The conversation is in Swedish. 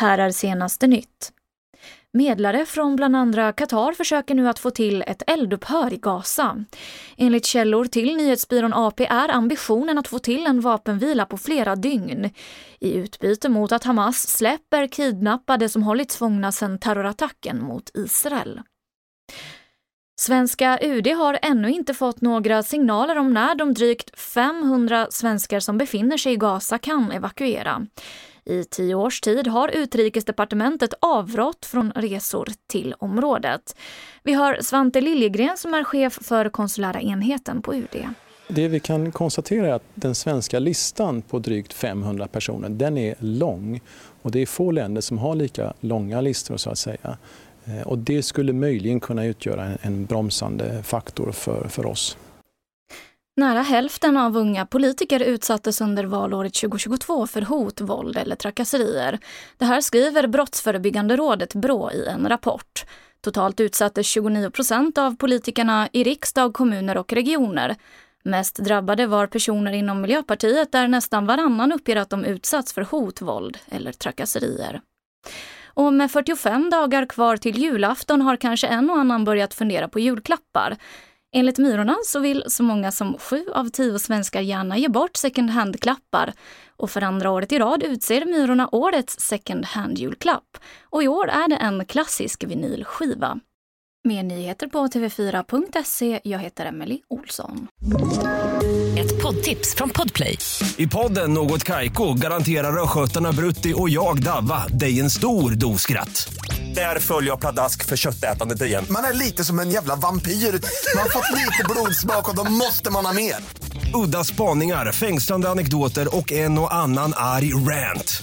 Här är senaste nytt. Medlare från bland andra Qatar försöker nu att få till ett eldupphör i Gaza. Enligt källor till nyhetsbyrån AP är ambitionen att få till en vapenvila på flera dygn i utbyte mot att Hamas släpper kidnappade som hållits fångna sedan terrorattacken mot Israel. Svenska UD har ännu inte fått några signaler om när de drygt 500 svenskar som befinner sig i Gaza kan evakuera. I tio års tid har Utrikesdepartementet avrått från resor till området. Vi har Svante Liljegren som är chef för konsulära enheten på UD. Det vi kan konstatera är att den svenska listan på drygt 500 personer, den är lång. Och det är få länder som har lika långa listor så att säga. Eh, och det skulle möjligen kunna utgöra en bromsande faktor för, för oss. Nära hälften av unga politiker utsattes under valåret 2022 för hot, våld eller trakasserier. Det här skriver Brottsförebyggande rådet Brå i en rapport. Totalt utsattes 29 procent av politikerna i riksdag, kommuner och regioner. Mest drabbade var personer inom Miljöpartiet där nästan varannan uppger att de utsatts för hot, våld eller trakasserier. Och med 45 dagar kvar till julafton har kanske en och annan börjat fundera på julklappar. Enligt Myrorna så vill så många som sju av tio svenskar gärna ge bort second hand-klappar. Och för andra året i rad utser Myrorna årets second hand-julklapp. Och i år är det en klassisk vinylskiva. Mer nyheter på tv4.se. Jag heter Emily Olsson. Ett poddtips från Podplay. I podden Något Kaiko garanterar östgötarna Brutti och jag, Davva, dig en stor dos skratt. Där följer jag pladask för köttätandet igen. Man är lite som en jävla vampyr. Man har fått lite blodsmak och då måste man ha mer. Udda spaningar, fängslande anekdoter och en och annan arg rant.